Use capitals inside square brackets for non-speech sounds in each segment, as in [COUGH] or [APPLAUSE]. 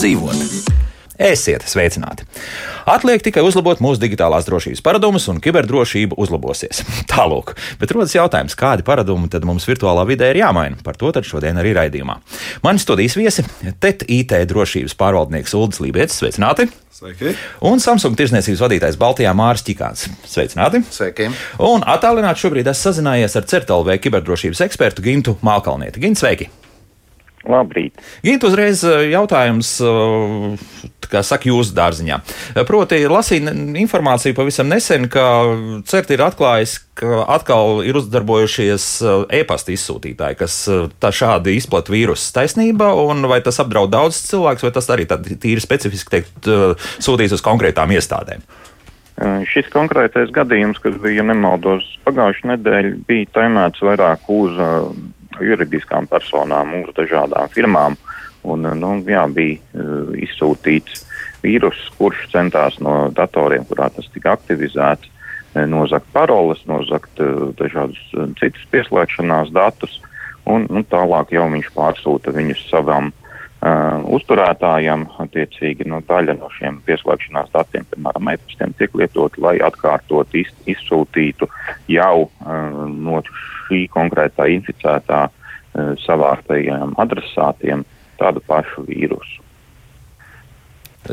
dzīvot. Esiet sveicināti! Atliek tikai uzlabot mūsu digitālās drošības paradumus, un kiberdrošība uzlabosies. [LAUGHS] Tālāk, bet rodas jautājums, kādi paradumi tad mums virtuālā vidē ir jāmaina. Par to tad šodien arī raidījumā. Mani studijas viesi - TET IT drošības pārvaldnieks Ulris Lībijams. Sveicināti! Sveiki! Un Samsung tirsniecības vadītājs Baltijā Māris Čikāns. Sveicināti! Sveiki! Un attālināti šobrīd esmu sazinājies ar CERTLV kiberdrošības ekspertu Gintu Malkalnieti. Gint, sveiki! Labrīt. Gint, uzreiz eh, jautājums, eh, kā saka, jūsu dārziņā. Eh, proti, lasīju informāciju pavisam nesen, ka CERT ir atklājis, ka atkal ir uzdarbojušies e-pasta izsūtītāji, kas šādi izplata vīrusu taisnība, un vai tas apdraud daudz cilvēkus, vai tas arī tīri specifiski teikt, sūtīs uz konkrētām iestādēm? Šis konkrētais gadījums, kas bija, ja nemaldos, pagājušajā nedēļā, bija taimēts vairāk uz juridiskām personām, uz dažādām firmām. Un, nu, jā, bija uh, izsūtīts vīrus, kurš centās no datoriem, kurā tas tika aktivizēts, nozagt paroles, nozagt uh, dažādus citus pieslēgšanās datus, un nu, tālāk jau viņš pārsūta viņus savam uh, uzturētājam. Attiecīgi, nu, daļa no šiem pieslēgšanās datiem, piemēram, e-pastiem, tiek lietot, lai atkārtot iz, izsūtītu jau uh, no šī konkrētā inficētā uh, savāktajiem adresātiem tādu pašu vīrusu.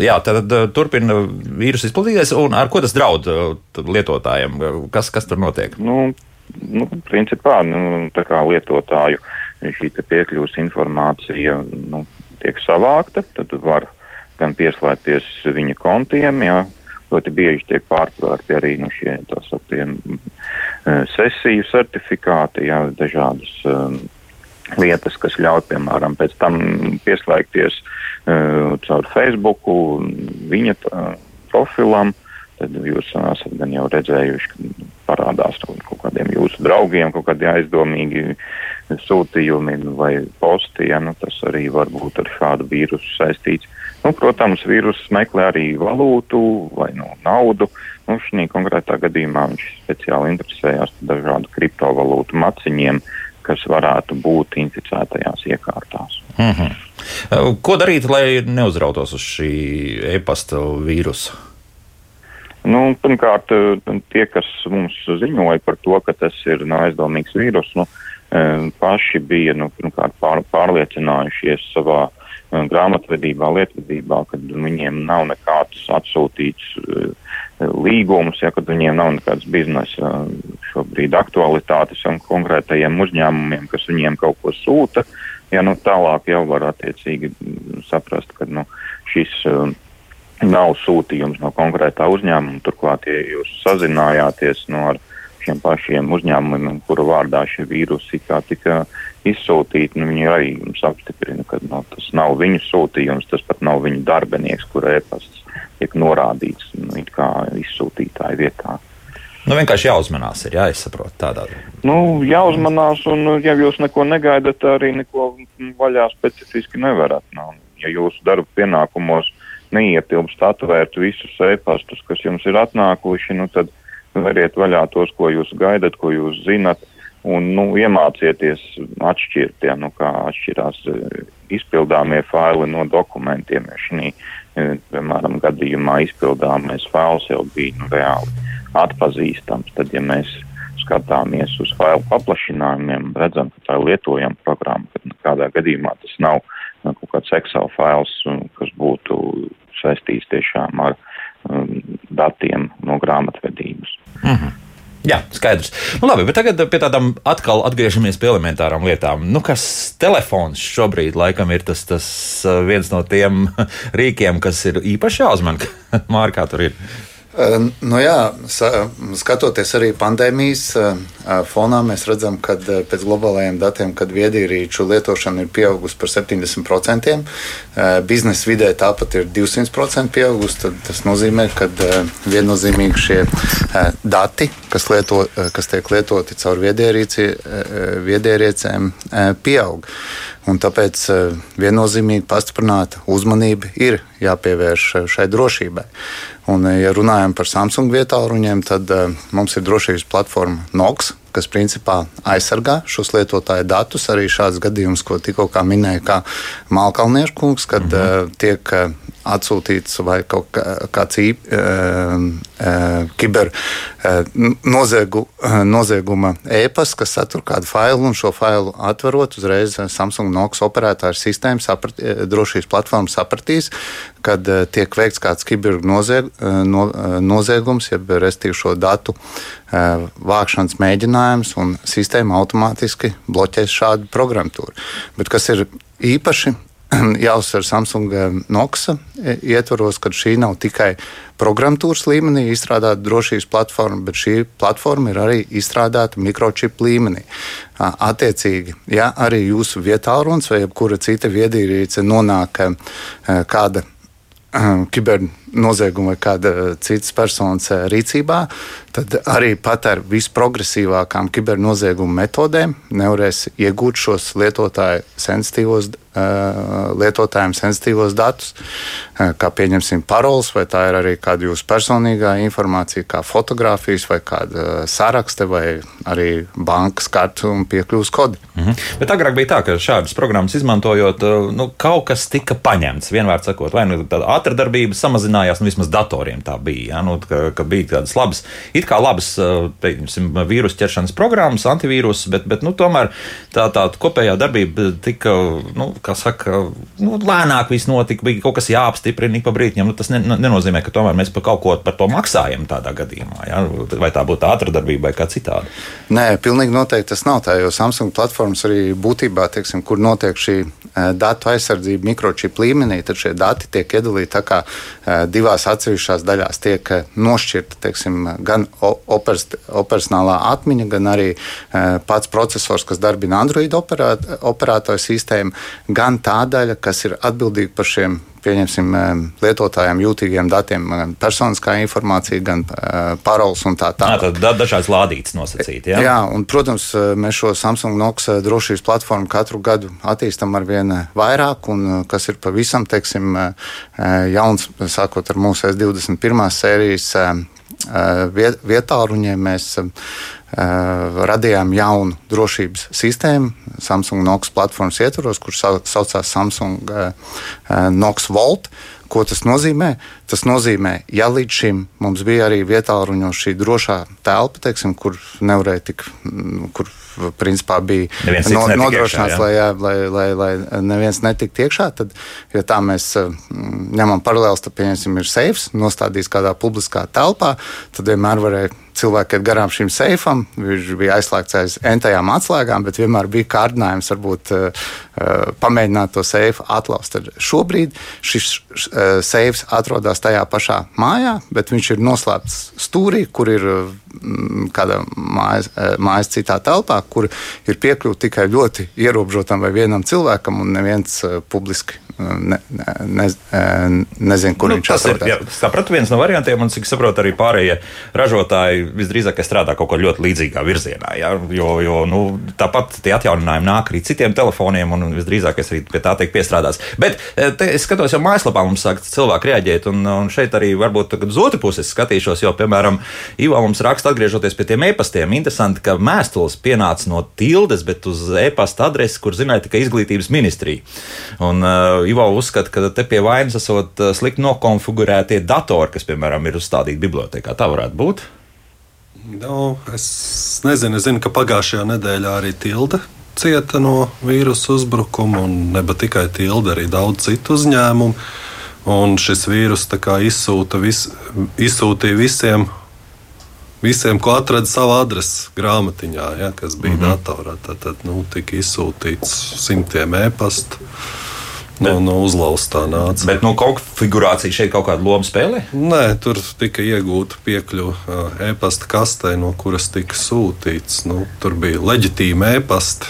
Jā, tad uh, turpina vīrusu izplatīties, un ar ko tas draud uh, lietotājiem? Kas, kas tur notiek? Nu, nu, principā, nu, tā kā lietotāju šī piekļuves informācija nu, tiek savākta, tad var gan pieslēgties viņa kontiem, jā, ļoti bieži tiek pārtvērti arī nu, šie tā sauktiem sesiju certifikāti, jā, dažādas um, lietas, kas ļauj, piemēram, pēc tam pieslēgties uh, caur Facebook viņa tā, profilam. Tad jūs esat gan jau redzējuši, ka parādās kaut kādiem jūsu draugiem, kaut kādi aizdomīgi sūtījumi vai posti. Ja, nu, tas arī var būt ar šādu vīrusu saistīts. Nu, protams, vīruss meklē arī valūtu vai nu, naudu. Nu, šī konkrētā gadījumā viņš speciāli interesējās dažādu kriptovalūtu maciņiem. Uh, kas varētu būt inficētajās iekārtās. Mm -hmm. Ko darīt, lai neuzrautos uz šī e-pasta vīrusa? Nu, pirmkārt, tie, kas mums ziņoja par to, ka tas ir no aizdomīgs vīrus, nu, paši bija nu, pirmkārt, pār, pārliecinājušies savā e, grāmatvedībā, lietvedībā, ka viņiem nav nekāds atsūtīts uh, līgumus, ja kad viņiem nav nekādas biznesa šobrīd aktualitātes un konkrētajiem uzņēmumiem, kas viņiem kaut ko sūta, ja nu tālāk jau var attiecīgi saprast, ka nu, šis uh, nav sūtījums no konkrētā uzņēmuma. Turklāt, ja jūs sazinājāties no ar šiem pašiem uzņēmumiem, kuru vārdā šie vīrusi kā tika izsūtīti, nu, viņi arī jums apstiprina, ka nu, tas nav viņu sūtījums, tas pat nav viņu darbinieks, kura e-pasts tiek norādīts nu, izsūtītāja vietā. Nu, vienkārši jāuzmanās, ir jāizsaprot tādā. Nu, jāuzmanās, un ja jūs neko negaidat, arī neko vaļā specifiski nevarat. Nu, ja jūsu darba pienākumos neietilpst atvērt visus e-pastus, kas jums ir atnākuši, nu, tad veriet vaļā tos, ko jūs gaidat, ko jūs zinat, un nu, iemācieties atšķirt, ja, nu, kā atšķirās e, izpildāmie faili no dokumentiem. Ja šī piemēram, gadījumā izpildāmais fails jau bija nu, reāli atpazīstams. Tad, ja mēs skatāmies uz failu paplašinājumiem, redzam, ka tā ir lietojama programma, ka kādā gadījumā tas nav nu, kaut kāds Excel fails, kas būtu saistīts tiešām ar um, datiem -hmm. Jā, skaidrs. Nu, labi, bet tagad pie tādām atkal atgriežamies pie elementārām lietām. Nu, kas telefons šobrīd laikam ir tas, tas uh, viens no tiem [LAUGHS] rīkiem, kas ir īpaši jāuzmanā, [LAUGHS] Mārkā tur ir. Nu jā, skatoties arī pandēmijas fonā, mēs redzam, ka pēc globālajiem datiem, kad viedierīču lietošana ir pieaugusi par 70%, biznesa vidē tāpat ir 200% pieaugusi, tas nozīmē, ka viennozīmīgi šie dati, kas, lieto, kas tiek lietoti caur viedierīcēm, pieaug. Un tāpēc viennozīmīgi pastiprināta uzmanība ir jāpievērš šai drošībai. Un, ja runājam par Samsung vietāluņiem, tad uh, mums ir drošības platforma NOX, kas principā aizsargā šos lietotāju datus. Arī šāds gadījums, ko tikko minēja, kā Malkalniešu kungs, kad mm -hmm. tiek atsūtīts vai kaut kāds īp, kiber noziegu, nozieguma ēpas, kas satur kādu failu, un šo failu atverot, uzreiz Samsung Noks operētāju sistēma saprat, drošības platforma sapratīs, kad tiek veikts kāds kiber nozieg, no, noziegums, jeb restīvi šo datu vākšanas mēģinājums, un sistēma automātiski bloķēs šādu programmatūru. Bet kas ir īpaši [CLEARS THROAT] jāuzsver Samsung Noxa ietvaros, ka šī nav tikai programmatūras līmenī izstrādāta drošības platforma, bet šī platforma ir arī izstrādāta mikročipu līmenī. Attiecīgi, ja arī jūsu vietā runas vai jebkura cita viedierīce nonāk kāda [CLEARS THROAT] kibernozieguma vai kāda citas personas rīcībā, tad arī pat ar visprogresīvākām kibernozieguma metodēm nevarēs iegūt šos lietotāju sensitīvos, lietotājiem sensitīvos datus, kā pieņemsim paroles, vai tā ir arī kāda jūsu personīgā informācija, kā fotografijas vai kāda sarakste vai arī bankas kartu un piekļuvas kodi. Mhm. Bet agrāk bija tā, ka šādas programmas izmantojot, nu, kaut kas tika paņemts, vienmēr sakot, vai nu tāda ātrdarbība samazinājās, nu vismaz datoriem tā bija, ja? nu, ka, ka bija tādas labas, it kā labas teiksim, vīrusu ķeršanas programmas, antivīrus, bet, bet nu, tomēr tā, tā kopējā darbība tika, nu, kā saka, nu, lēnāk viss notika, bija kaut kas jāapstiprina pa brīdim. Nu, tas ne, nenozīmē, ka tomēr mēs par kaut ko par to maksājam tādā gadījumā, ja? vai tā būtu ātrā darbība vai kā citādi. Nē, pilnīgi noteikti tas nav tā, jo Samsung platformas arī būtībā, teiksim, kur notiek šī datu aizsardzība mikročipu līmenī, tad šie dati tiek iedalīti tā kā divās atsevišķās daļās. Tiek nošķirta teiksim, gan operacionālā atmiņa, gan arī pats processors, kas darbina Android operātoru sistēmu, gan tā daļa, kas ir atbildīga par šiem pieņemsim, lietotājiem jūtīgiem datiem, gan personiskā informācija, gan paroles un tā tālāk. Tā tad dažādas lādītas nosacīti. Ja? Jā, un, protams, mēs šo Samsung Nox drošības platformu katru gadu attīstam ar vien vairāk, un kas ir pavisam, teiksim, jauns, sākot ar mūsu S21 sērijas vietā, ruņiem mēs radījām jaunu drošības sistēmu Samsung Nox platformas ietvaros, kurš saucās Samsung Nox Vault. Ko tas nozīmē? Tas nozīmē, ja līdz šim mums bija arī vietā ruņos šī drošā telpa, teiksim, kur nevarēja tik, kur principā bija no, nodrošināts, lai, jā, lai, lai, lai neviens netiktu iekšā. Tad, ja tā mēs ņemam paralēlus, tad, pieņemsim, ir seifs nostādīts kādā publiskā telpā, tad vienmēr varēja cilvēki iet garām šim seifam. Viņš bija aizslēgts aiz entajām atslēgām, bet vienmēr bija kārdinājums varbūt uh, pamēģināt to seifu atlaust. Tad šobrīd šis uh, seifs atrodas tajā pašā mājā, bet viņš ir noslēpts stūrī, kur ir uh, kāda mājas, mājas citā telpā, kur ir piekļuve tikai ļoti ierobežotam vai vienam cilvēkam, un neviens publiski ne, ne, nezinu, kur nu, viņš atrodas. Ir, sapratu, viens no variantiem, un cik saprotu, arī pārējie ražotāji visdrīzāk strādā kaut kā ļoti līdzīgā virzienā. Ja? Jo, jo nu, tāpat tie atjauninājumi nāk arī citiem telefoniem, un visdrīzāk es arī pie tā tiek piestrādāts. Bet te, es skatos, jau mājaslapā mums sāk cilvēki reaģēt, un, un šeit arī varbūt uz otru pusi skatīšos, jo, piemēram, Ivo mums raksta, atgriežoties pie tiem e-pastiem, interesanti, ka mēstules pienāca no tildes, bet uz e-pasta adresi, kur zināja tikai izglītības ministrija. Un, uh, Ivo uzskata, ka te pie vainas esot eh, slikti nokonfigurētie datori, kas, piemēram, ir uzstādīti bibliotekā. Tā varētu būt. Nu, es nezinu, es zinu, ka pagājušajā nedēļā arī tilde cieta no vīrusu uzbrukuma, un ne tikai tilde, arī daudz citu uzņēmumu. Un šis vīrus izsūta vis, izsūtīja visiem, visiem, ko atrada savā adreses grāmatiņā, ja, kas bija mm -hmm. datorā. Tad, tad nu, tika izsūtīts simtiem e-pastu. No, no uzlaustā nāca. Bet nu, konfigurācija šeit kaut kādu lomu spēlē? Nē, tur tika iegūta piekļuve e-pasta kastē, no kuras tika sūtīts. Nu, tur bija leģitīma e-pasta,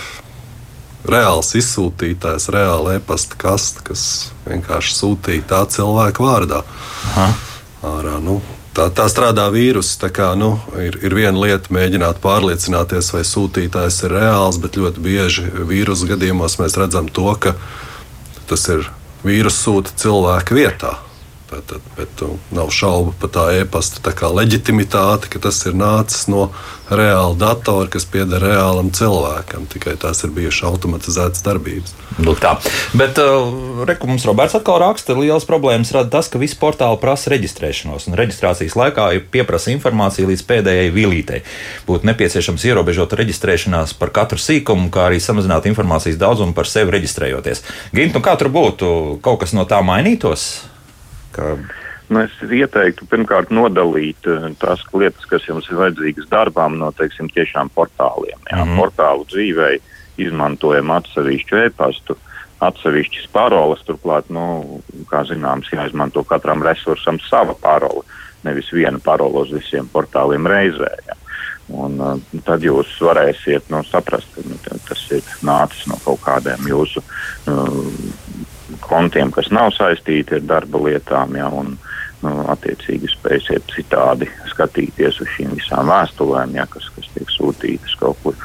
reāls izsūtītājs, reāla e-pasta kaste, kas vienkārši sūtīja tā cilvēka vārdā. Aha. Ārā, nu, tā, tā strādā vīruss. Kā, nu, ir, ir viena lieta, mēģināt pārliecināties, vai sūtītājs ir reāls, bet ļoti bieži vīrusu gadījumos mēs redzam to, ka tas ir vīrusu sūta cilvēka vietā. Bet, bet nav šaubu par tā e-pasta tā leģitimitāti, ka tas ir nācis no reāla datora, kas pieder reālam cilvēkam. Tikai tās ir bijušas automatizētas darbības. Lūk, tā. Bet, uh, reku, mums Roberts atkal raksta, ka liels problēmas rada tas, ka visi portāli prasa reģistrēšanos. Un reģistrācijas laikā pieprasa informāciju līdz pēdējai vilītei. Būtu nepieciešams ierobežot reģistrēšanās par katru sīkumu, kā arī samazināt informācijas daudzumu par sevi reģistrējoties. Gint, nu kā tur būtu? Kaut kas no tā mainītos? Ka... Nu, es ieteiktu pirmkārt nodalīt uh, tās lietas, kas jums ir vajadzīgas darbām, no teiksim, tiešām portāliem. Jā, mm -hmm. Portālu dzīvei izmantojam atsevišķu e-pastu, atsevišķas paroles. Turklāt, nu, kā zināms, jāizmanto katram resursam sava parole, nevis viena parole uz visiem portāliem reizē. Jā. Un, uh, tad jūs varēsiet nu, saprast, ka nu, tas ir nācis no kaut kādiem jūsu uh, kontiem, kas nav saistīti ar darba lietām. Ja, un, nu, attiecīgi spēsiet citādi skatīties uz šīm visām vēstulēm, ja, kas, kas tiek sūtītas kaut kur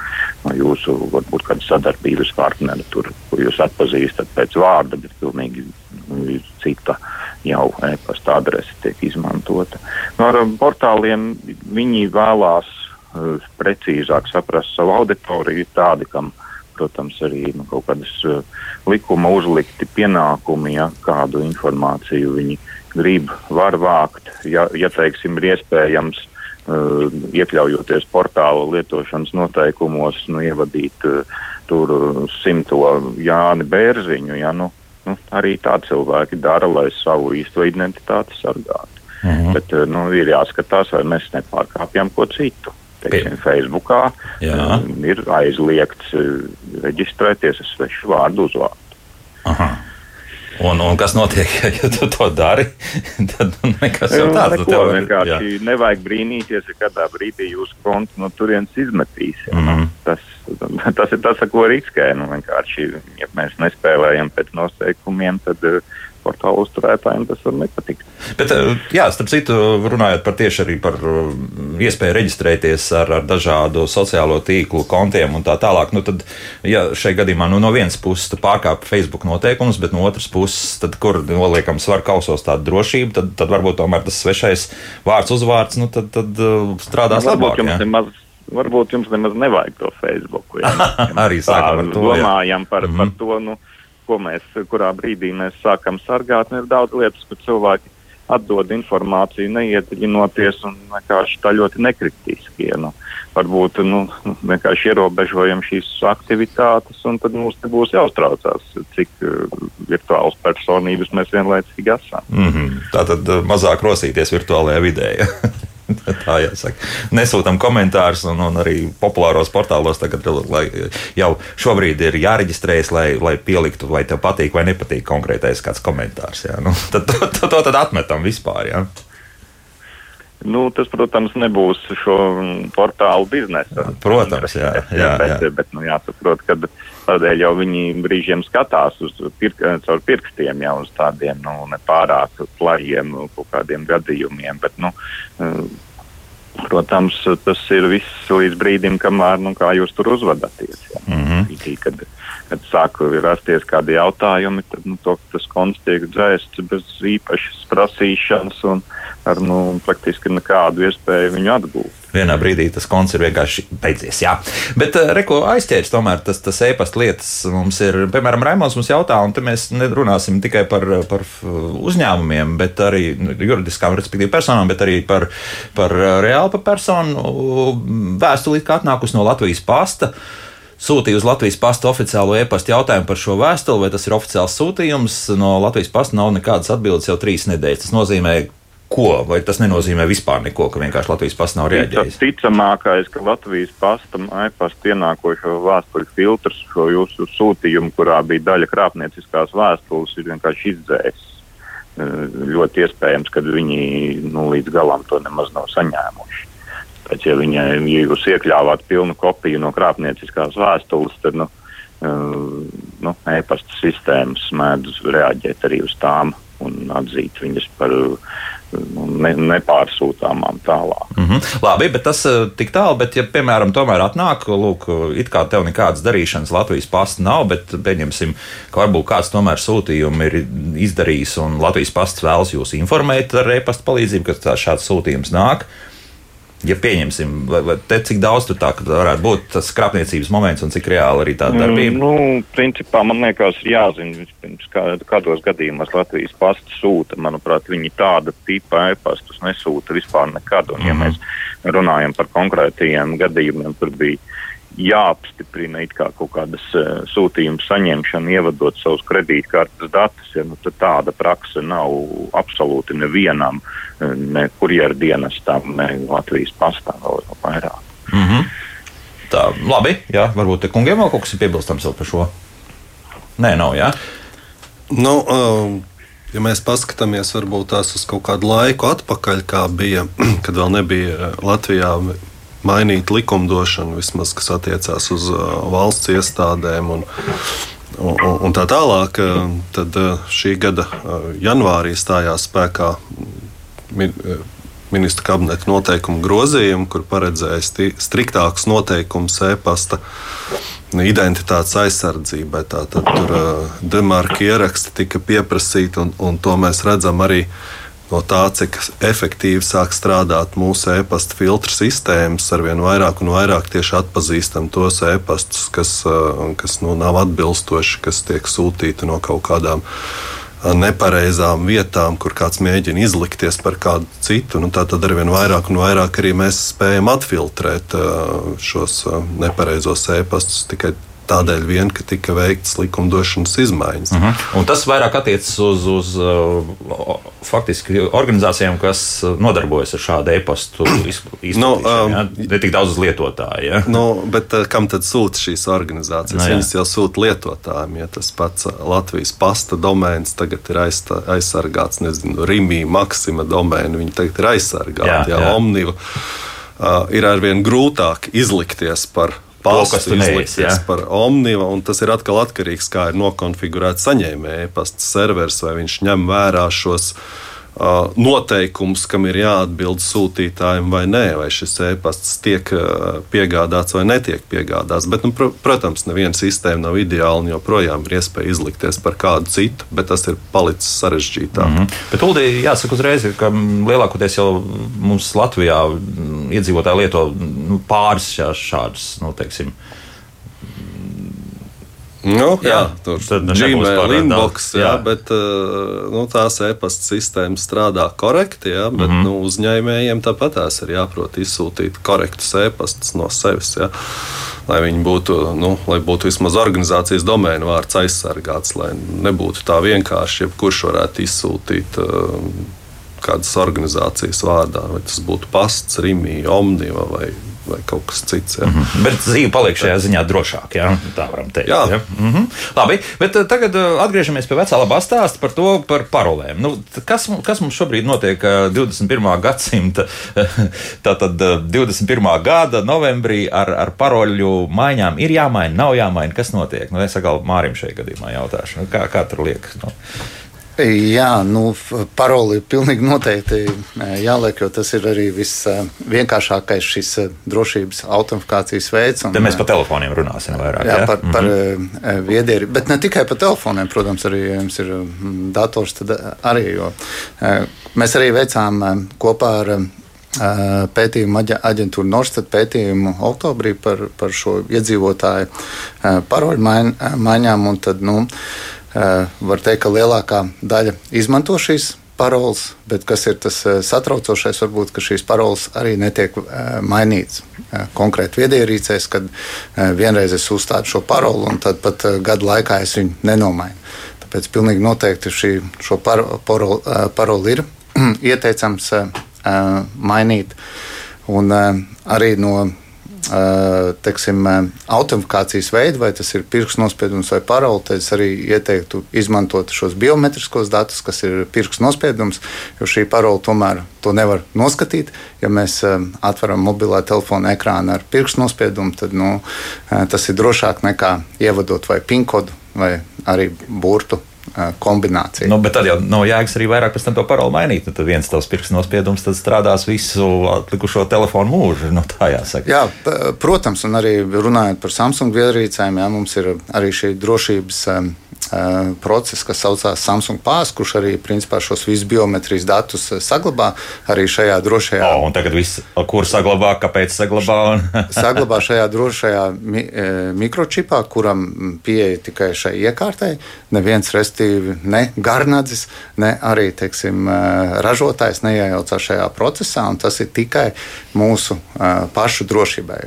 no jūsu, varbūt kāda sadarbības partneri, tur, kur jūs atpazīstat pēc vārda, bet pilnīgi nu, cita jau e-pasta adrese tiek izmantota. No ar portāliem viņi vēlās uh, precīzāk saprast savu auditoriju, tādi, kam protams, arī nu, kaut kādas uh, likuma uzlikti pienākumi, ja kādu informāciju viņi grib, var vākt. Ja, ja teiksim, ir iespējams, uh, iekļaujoties portāla lietošanas noteikumos, nu, ievadīt uh, tur simto Jāni Bērziņu, ja, nu, nu, arī tā cilvēki dara, lai savu īsto identitāti sargātu. Mhm. Bet nu, ir jāskatās, vai mēs nepārkāpjam ko citu teiksim, Facebookā um, ir aizliegts uh, reģistrēties ar svešu vārdu uzvārdu. Aha. Un, un kas notiek, [LAUGHS] ja tu to dari? Tad nu, nekas jau tāds - neko vienkārši jā. nevajag brīnīties, ja kādā brīdī jūsu kontu no turienes izmetīs. Mm -hmm. tas, tas ir tas, ar ko riskē. Nu, ja mēs nespēlējam pēc noseikumiem, tad uh, portāla uzturētājiem tas var nepatikt. Bet, eh, jā, starp citu, runājot par tieši arī par eh, iespēju reģistrēties ar, ar dažādu sociālo tīklu kontiem un tā tālāk, nu tad, ja šai gadījumā nu, no vienas puses pārkāp Facebook noteikumus, bet no otras puses, tad, kur noliekam svaru kausos tādu drošību, tad, tad varbūt tomēr tas svešais vārds, uzvārds, nu tad, tad uh, strādās labāk. Nemaz, varbūt jums nemaz nevajag to Facebook. Ja? [LAUGHS] arī sākam ar to. Domājam par, mm -hmm. par mhm. to. Nu, ko mēs, kurā brīdī mēs sākam sargāt. Ir daudz lietas, kur cilvēki atdod informāciju, neiedziļinoties un vienkārši tā ļoti nekritiski. Ja, nu, varbūt nu, vienkārši ierobežojam šīs aktivitātes, un tad mums nebūs jāuztraucās, cik uh, virtuālas personības mēs vienlaicīgi esam. Mm -hmm. Tā tad uh, mazāk rosīties virtuālajā vidē. [LAUGHS] Tā jāsaka. Nesūtām komentārus, un, un arī populāros portālos tagad jau šobrīd ir jāreģistrējas, lai, lai pieliktu, vai tev patīk vai nepatīk konkrētais kāds komentārs. Jā. Nu, tad, to, to, to tad atmetam vispār. Jā. Nu, tas, protams, nebūs šo portālu biznesa. Protams, jā. jā, jā. Bet, bet nu, jāsaprot, ka tādēļ jau viņi brīžiem skatās uz pirk, caur pirkstiem, jau uz tādiem nu, nepārāk plajiem kaut kādiem gadījumiem. Bet, nu, Protams, tas ir viss līdz brīdim, kamēr nu, jūs tur uzvedaties. Mm -hmm. kad, kad sāk rasties kādi jautājumi, tad nu, to, tas konts tiek dzēsts bez īpašas prasīšanas un ar nu, praktiski nekādu iespēju viņu atgūt. Vienā brīdī tas konts ir vienkārši beidzies. Jā. Bet, uh, reko, aizķērs tomēr tas, tas e-pasta lietas mums ir. Piemēram, Raimons mums jautā, un te mēs nerunāsim tikai par, par uzņēmumiem, bet arī juridiskām, respektīvi personām, bet arī par, par reālu personu vēstuli, kā atnākusi no Latvijas pasta. Uh, sūtīja uz Latvijas pasta oficiālo e-pasta jautājumu par šo vēstuli, vai tas ir oficiāls sūtījums. No Latvijas pasta nav nekādas atbildes jau trīs nedēļas. Tas nozīmē, ko, vai tas nenozīmē vispār neko, ka vienkārši Latvijas pasta nav reaģējis? Tas ticamākais, ka Latvijas pasta e-pasta ienākošo vēstuļu filtrs, šo jūsu sūtījumu, kurā bija daļa krāpnieciskās vēstules, ir vienkārši izdzēsis. Ļoti iespējams, ka viņi nu, līdz galam to nemaz nav saņēmuši. Pēc, ja, viņa, ja jūs iekļāvāt pilnu kopiju no krāpnieciskās vēstules, tad nu, uh, nu, e-pasta sistēmas mēdz reaģēt arī uz tām un atzīt viņas par nu, ne, nepārsūtāmām tālāk. Mm -hmm. Labi, bet tas tik tālu, bet, ja, piemēram, tomēr atnāk, lūk, it kā tev nekādas darīšanas Latvijas pasta nav, bet, pieņemsim, ka varbūt kāds tomēr sūtījumu ir izdarījis un Latvijas pasts vēlas jūs informēt ar e-pasta palīdzību, ka šāds sūtījums nāk ja pieņemsim, vai, vai te, cik daudz tur tā varētu būt tas krāpniecības moments un cik reāli arī tā darbība? Nu, principā man liekas, jāzina, vispirms, kā, kādos gadījumos Latvijas pasta sūta. Manuprāt, viņi tāda tipa e-pastus nesūta vispār nekad. Un, ja mm -hmm. mēs runājam par konkrētajiem gadījumiem, tur bija jāapstiprina kā kaut kādas uh, sūtījuma saņemšana, ievadot savus kredītkartes datus. Ja, nu, tāda praksa nav absolūti nevienam, uh, ne kurjeru dienestam, ne Latvijas pastā vēl vairāk. Mm -hmm. Tā, labi, jā, varbūt te kungiem vēl kaut kas ir piebilstams par šo. Nē, nav, jā. Nu, um, ja mēs paskatāmies varbūt tās uz kaut kādu laiku atpakaļ, kā bija, [CLEARS THROAT] kad vēl nebija Latvijā mainīt likumdošanu, vismaz kas attiecās uz uh, valsts iestādēm. Un, un, un tā tālāk, uh, tad uh, šī gada janvārī stājās spēkā ministra kabineta noteikumu grozījumi, kur paredzēja striktākus noteikumus e-pasta identitātes aizsardzībai. Tātad tur demarka ieraksti tika pieprasīti, un, un to mēs redzam arī no tā, cik efektīvi sāk strādāt mūsu e-pasta filtru sistēmas, arvien vairāk un vairāk tieši atpazīstam tos e-pastus, kas, kas nu, nav atbilstoši, kas tiek sūtīti no kaut kādām nepareizām vietām, kur kāds mēģina izlikties par kādu citu. Nu, tad arvien vairāk un vairāk arī mēs spējam atfiltrēt šos nepareizos e-pastus tikai tādēļ vien, ka tika veikts likumdošanas izmaiņas. Uh mhm. -huh. Un tas vairāk attiecas uz, uz uh, faktiski organizācijām, kas nodarbojas ar šādu e-pastu [CLEARS THROAT] izplatīšanu. Nu, um, ja? Ne tik daudz uz lietotāju. Ja? Nu, bet uh, kam tad sūta šīs organizācijas? No, nu, Viņas jau sūta lietotājiem. Ja tas pats uh, Latvijas pasta domēns tagad ir aizstā, aizsargāts, nezinu, Rimī, Maksima domēni, viņi tagad ir aizsargāti, jā, jā, Omniva. Uh, ir arvien grūtāk izlikties par pastu izlikties par Omniva, un tas ir atkal atkarīgs, kā ir nokonfigurēts saņēmēja e-pasta serveris, vai viņš ņem vērā šos noteikums, kam ir jāatbild sūtītājiem vai nē, vai šis e-pasts tiek piegādāts vai netiek piegādāts. Bet, nu, pr protams, neviena sistēma nav ideāla un joprojām ir iespēja izlikties par kādu citu, bet tas ir palicis sarežģītāk. Mm -hmm. Bet, Uldī, jāsaka uzreiz, ka lielākoties jau mums Latvijā iedzīvotāji lieto nu, pāris šādus, nu, teiksim, Nu, jā, jā, tur ir Gmail inbox, jā, jā. bet uh, nu, tās e-pasta sistēmas strādā korekti, jā, bet mm -hmm. nu, uzņēmējiem tāpat tās ir jāprot izsūtīt korektus e-pastus no sevis. Jā. Lai viņi būtu, nu, lai būtu vismaz organizācijas domēna vārds aizsargāts, lai nebūtu tā vienkārši, jebkurš varētu izsūtīt uh, kādas organizācijas vārdā, vai tas būtu pasts, Rīmija, Omniva vai vai kaut kas cits. Ja. Mm -hmm. Bet dzīve paliek šajā ziņā drošāk, ja? tā varam teikt. Jā. Ja? Mm -hmm. Labi, bet uh, tagad uh, atgriežamies pie vecā labā stāsta par to, par parolēm. Nu, kas, kas mums šobrīd notiek uh, 21. gadsimta, [LAUGHS] tātad uh, 21. gada novembrī ar, ar paroļu maiņām? Ir jāmaina, nav jāmaina, kas notiek? Nu, es atkal Mārim šajā gadījumā jautāšu, nu, kā, kā tur liekas. Nu? Jā, nu, paroli ir pilnīgi noteikti e, jāliek, jo tas ir arī visvienkāršākais šis e, drošības autentifikācijas veids. Un, Te mēs par telefoniem runāsim vairāk. Jā, jā? par, par mm -hmm. viedieri, bet ne tikai par telefoniem, protams, arī jums ir dators, arī, jo mēs arī veicām kopā ar pētījumu aģentūru Norstat pētījumu oktobrī par, par šo iedzīvotāju paroļu maiņām. Tad, nu, var teikt, ka lielākā daļa izmanto šīs paroles, bet kas ir tas eh, satraucošais, varbūt, šīs paroles arī netiek eh, mainītas. Konkrēti viedierīcēs, kad vienreiz es uzstādu šo paroli, un tad pat gadu laikā es viņu nenomainu. Tāpēc pilnīgi noteikti šī, šo paroli, paroli ir [CLEARS THROAT] ieteicams mainīt. Un arī no teiksim, autentifikācijas veidu, vai tas ir pirkstu nospiedums vai parole, tad es arī ieteiktu izmantot šos biometriskos datus, kas ir pirkstu nospiedums, jo šī parole tomēr to nevar noskatīt. Ja mēs atveram mobilā telefona ekrānu ar pirkstu nospiedumu, tad nu, tas ir drošāk nekā ievadot vai PIN kodu vai arī burtu kombinācija. Nu, bet tad jau nav jēgas arī vairāk pēc tam to paroli mainīt. Nu, tad viens tavs pirksts nospiedums strādās visu atlikušo telefonu mūžu. Nu, tā jāsaka. Jā, protams, un arī runājot par Samsung ierīcēm, jā, mums ir arī šī drošības process, kas saucās Samsung Pās, kurš arī principā šos visus biometrijas datus saglabā arī šajā drošajā. O, un tagad viss, kur saglabā, kāpēc saglabā? Un... saglabā šajā drošajā mi, mikročipā, kuram pieeja tikai šai iekārtai. Neviens, restīvi, ne garnadzis, ne arī teiksim, ražotājs neiejaucās šajā procesā, un tas ir tikai mūsu pašu drošībai.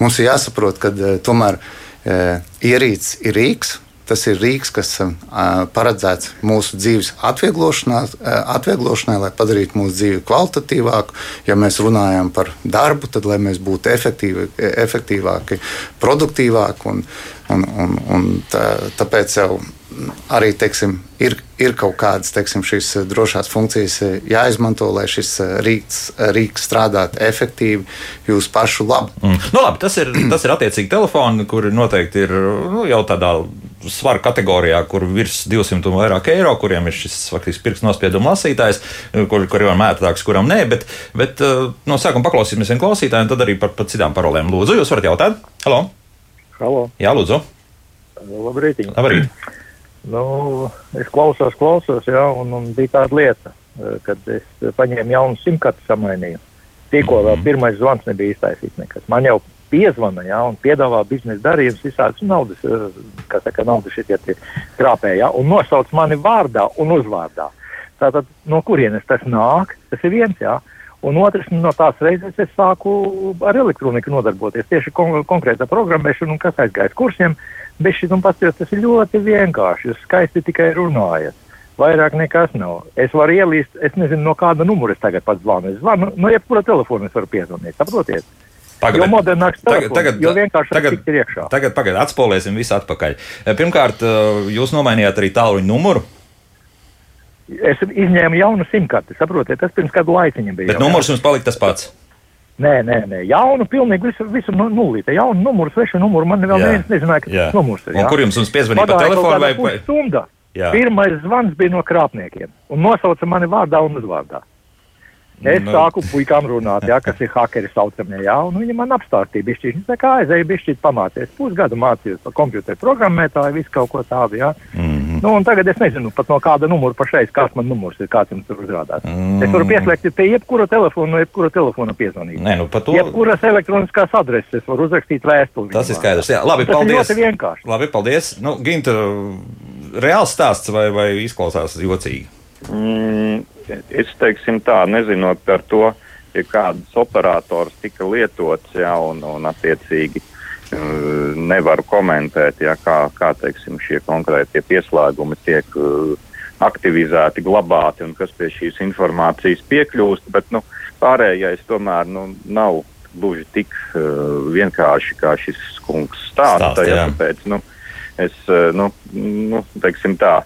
Mums ir jāsaprot, ka tomēr ierīce ir rīks, Tas ir rīks, kas uh, paredzēts mūsu dzīves atvieglošanai, lai padarītu mūsu dzīvi kvalitatīvāku. Ja mēs runājam par darbu, tad lai mēs būtu efektīvi, efektīvāki, produktīvāki. Un, un, un, un tā, tāpēc jau arī teiksim, ir, ir kaut kādas teiksim, šīs drošās funkcijas jāizmanto, lai šis rīks, rīks strādātu efektīvi jūsu pašu labu. Mm. Nu, labi, tas, ir, tas ir attiecīgi telefoni, kuri noteikti ir nu, jau tādā svaru kategorijā, kur virs 200 un vairāk eiro, kuriem ir šis faktiski pirksts nospieduma lasītājs, kur, kuriem ir mētāks, kuram nē. Bet, bet uh, no sākuma paklausīsimies vienu klausītāju, un tad arī par, par citām parolēm. Lūdzu, jūs varat jautāt? Halo! Halo. Jā, lūdzu! Labrīt! Labrīt. Nu, es klausos, klausos, jā, un, un bija tāda lieta, kad es paņēmu jaunu simtkarti samainīju. Tikko mm -hmm. vēl mhm. pirmais zvans nebija iztaisīts nekas. Man jau piezvana ja, un piedāvā biznesa darījumus, visādas naudas, eh, kā saka, naudas šitie krāpēji, ja, un nosauc mani vārdā un uzvārdā. Tātad, no kurienes tas nāk, tas ir viens, jā. Un otrs, no tās reizes es sāku ar elektroniku nodarboties, tieši kon konkrēta programmēšana kas aizgājis kursiem, bet šis pasties, tas ir ļoti vienkārši, jūs skaisti tikai runājat. Vairāk nekas nav. Es varu ielīst, es nezinu, no kāda numura es tagad pats zvanu. Es zvanu, no jebkura telefona es varu piezvanīt, saprotiet? Pagad, jo modernāks telefons, tagad, jo vienkārši tagad, ir iekšā. Tagad, pagaidiet, atspolēsim visu atpakaļ. Eh, pirmkārt, eh, jūs nomainījāt arī tālruņa numuru. Es izņēmu jaunu simtkarti, saprotiet, tas pirms kādu laiciņu bija. Bet jau, numurs jums palika tas pats. Nē, nē, nē, jaunu, pilnīgi visu, visu nu, nulīte. Jaunu numuru, svešu numuru. Man vēl neviens nezināja, ka tas numurs ir. Un kur jums, piezvanīja pa telefonu vai? vai... Stunda. Jā. Pirmais zvans bija no krāpniekiem un nosauca mani vārdā un uzvārdā. Es nu. sāku puikām runāt, jā, kas ir hakeri saucamie, jā, un viņi man apstāstīja, bišķi, viņš tā kā aizēja bišķi pamācies, pusgadu mācījos par kompjuteru programmētāju, visu kaut ko tādu, jā. Mm -hmm. Nu, un tagad es nezinu pat no kāda numura pašreiz, kāds man numurs ir, kāds jums tur uzrādās. Mm -hmm. Es varu pieslēgt pie jebkura telefona, no jebkura telefona piezvanīt. Nē, nu, to... Jebkuras elektroniskās adreses var uzrakstīt vēstuli. Tas ir skaidrs, jā. Labi, Tas paldies. Tas ir ļoti vienkārši. Labi, paldies. Nu, Ginta, reāls stāsts vai, vai izklausās jocīgi? Mm, es teiksim tā, nezinot par to, ja kāds operators tika lietots, jā, un, un attiecīgi uh, nevaru komentēt, jā, kā, kā teiksim, šie konkrētie pieslēgumi tiek uh, aktivizēti, glabāti un kas pie šīs informācijas piekļūst, bet nu, pārējais tomēr nu, nav gluži tik uh, vienkārši, kā šis kungs stāsta. Ja, tāpēc nu, es, nu, nu, teiksim tā,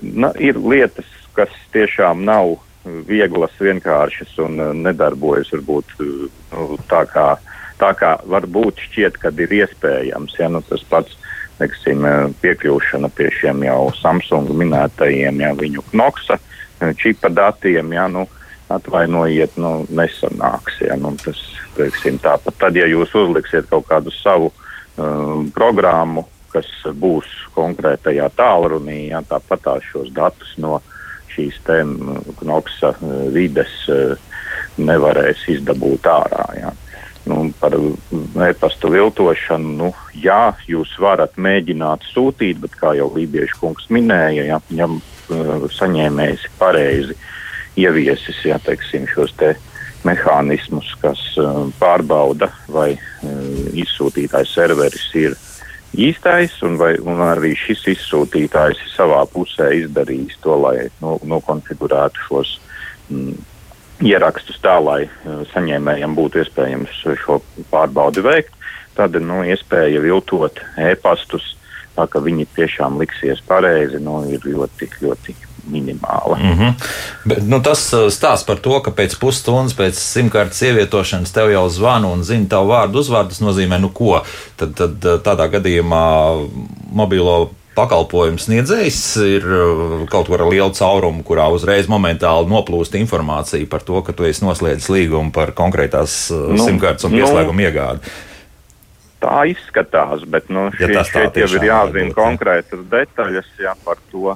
na, ir lietas, kas tiešām nav vieglas, vienkāršas un uh, nedarbojas varbūt uh, nu, tā, kā, tā kā varbūt šķiet, kad ir iespējams. Ja, nu, tas pats teiksim, uh, piekļūšana pie šiem jau Samsung minētajiem, ja viņu knoksa čipa datiem, ja, nu, atvainojiet, nu, nesanāks. Ja, nu, tas, teiksim, tāpat tad, ja jūs uzliksiet kaut kādu savu uh, programmu, kas būs konkrētajā tālrunī, ja, tāpat tā šos datus no šīs noksa e, vides e, nevarēs izdabūt ārā. Jā. Nu, par e-pasta viltošanu, nu, jā, jūs varat mēģināt sūtīt, bet, kā jau Lībiešu kungs minēja, ja, ja saņēmējs pareizi ieviesis ja, teiksim, šos te mehānismus, kas uh, pārbauda, vai izsūtītājs serveris ir uh, īstais, un, vai, un arī šis izsūtītājs ir savā pusē izdarījis to, lai no, nokonfigurētu šos mm, ierakstus tā, lai uh, saņēmējiem būtu iespējams šo pārbaudi veikt. Tad ir nu, iespēja viltot e-pastus, tā ka viņi tiešām liksies pareizi, nu, ir ļoti, ļoti minimāla. Mm -hmm. Bet, nu, tas uh, stāsta par to, ka pēc pusstundas pēc simtkartes ievietošanas tev jau zvana un zina tavu vārdu, uzvārdu. Tas nozīmē, nu ko. Tad, tad uh, tādā gadījumā mobilo pakalpojums sniedzējs ir uh, kaut kur ar lielu caurumu, kurā uzreiz momentāli noplūst informācija par to, ka tu esi noslēdzis līgumu par konkrētās nu, simtkārtas un pieslēgumu nu, iegādi. Tā izskatās, bet nu, šī, ja šeit jau ir jāzina būt, konkrētas detaļas jā, par to,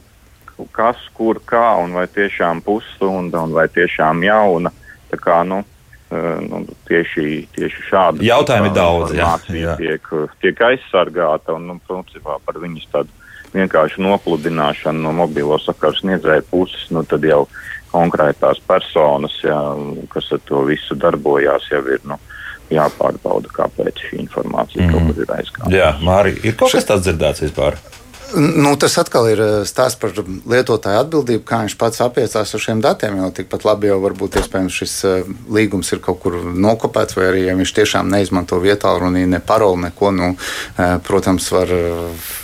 kas, kur, kā un vai tiešām pusstunda un vai tiešām jauna. Tā kā, nu, uh, nu, tieši, tieši šāda jautājuma ir daudz. Jā, jā. Tiek, tiek aizsargāta un, nu, principā, par viņas tādu vienkārši nopludināšana no mobilo sakaru sniedzēja puses, nu, tad jau konkrētās personas, jā, kas ar to visu darbojās, jau ir. Nu, jāpārbauda, kāpēc šī informācija mm. kaut kur ir aizgājusi. Jā, Mārija, ir kaut kas tāds dzirdēts vispār? Nu, tas atkal ir eh, stāsts par lietotāju atbildību, kā viņš pats apiecās ar šiem datiem. Jo tikpat labi jau varbūt šis eh, līgums ir kaut kur nokopēts, vai arī ja viņš tiešām neizmanto vietālu ne paroli, neko. Nu, eh, protams, var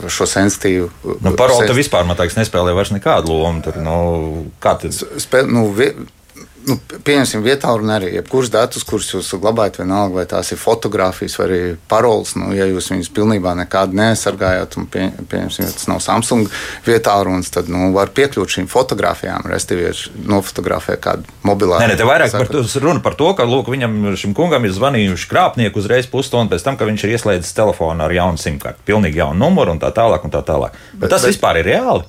šo sensitīvu. Nu, paroli sen... vispār, man liekas, nespēlē vairs nekādu lomu. Tur, nu, kā tas? Spēl, nu, vi nu, pieņemsim vietā, un arī jebkurus datus, kurus jūs glabājat, vienalga, vai tās ir fotografijas vai arī paroles. Nu, ja jūs viņus pilnībā nekādu neaizsargājat, un pie, pieņemsim, ja tas nav Samsung vietā, runas, tad nu, var piekļūt šīm fotografijām, respektīvi, nofotografē kādu mobilā. Nē, ne, te vairāk par to, runa par to, ka lūk, viņam, šim kungam ir zvanījuši krāpnieki uzreiz pusstundu pēc tam, kad viņš ir ieslēdzis telefonu ar jaunu simkarti, pilnīgi jaunu numuru un tā tālāk. Un tā tālāk. Bet, bet tas bet, vispār ir reāli.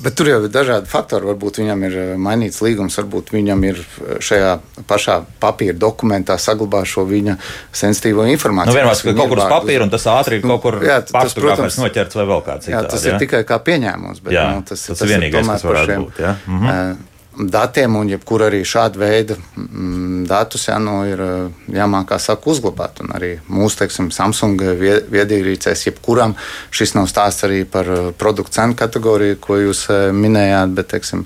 Bet tur jau ir dažādi faktori. Varbūt viņam ir eh, mainīts līgums, varbūt viņam ir eh, šajā pašā papīra dokumentā saglabā šo viņa sensitīvo informāciju. Nu, vienmēr, ka kaut kur uz papīra un tas ātri ir kaut kur jā, tas, protams, noķerts vai vēl kāds cits. Jā, tas jā? ir tikai kā pieņēmums, bet jā, nu, tas, tas, tas ir vienīgais, kas varētu šiem, būt. Jā. Mhm datiem, un jebkur arī šāda veida mm, datus jā, nu, ir jāmāk saka, uzglabāt. Un arī mūsu teiksim, Samsung viedierīcēs, jebkuram šis nav stāsts arī par produktu cenu kategoriju, ko jūs minējāt, bet teiksim,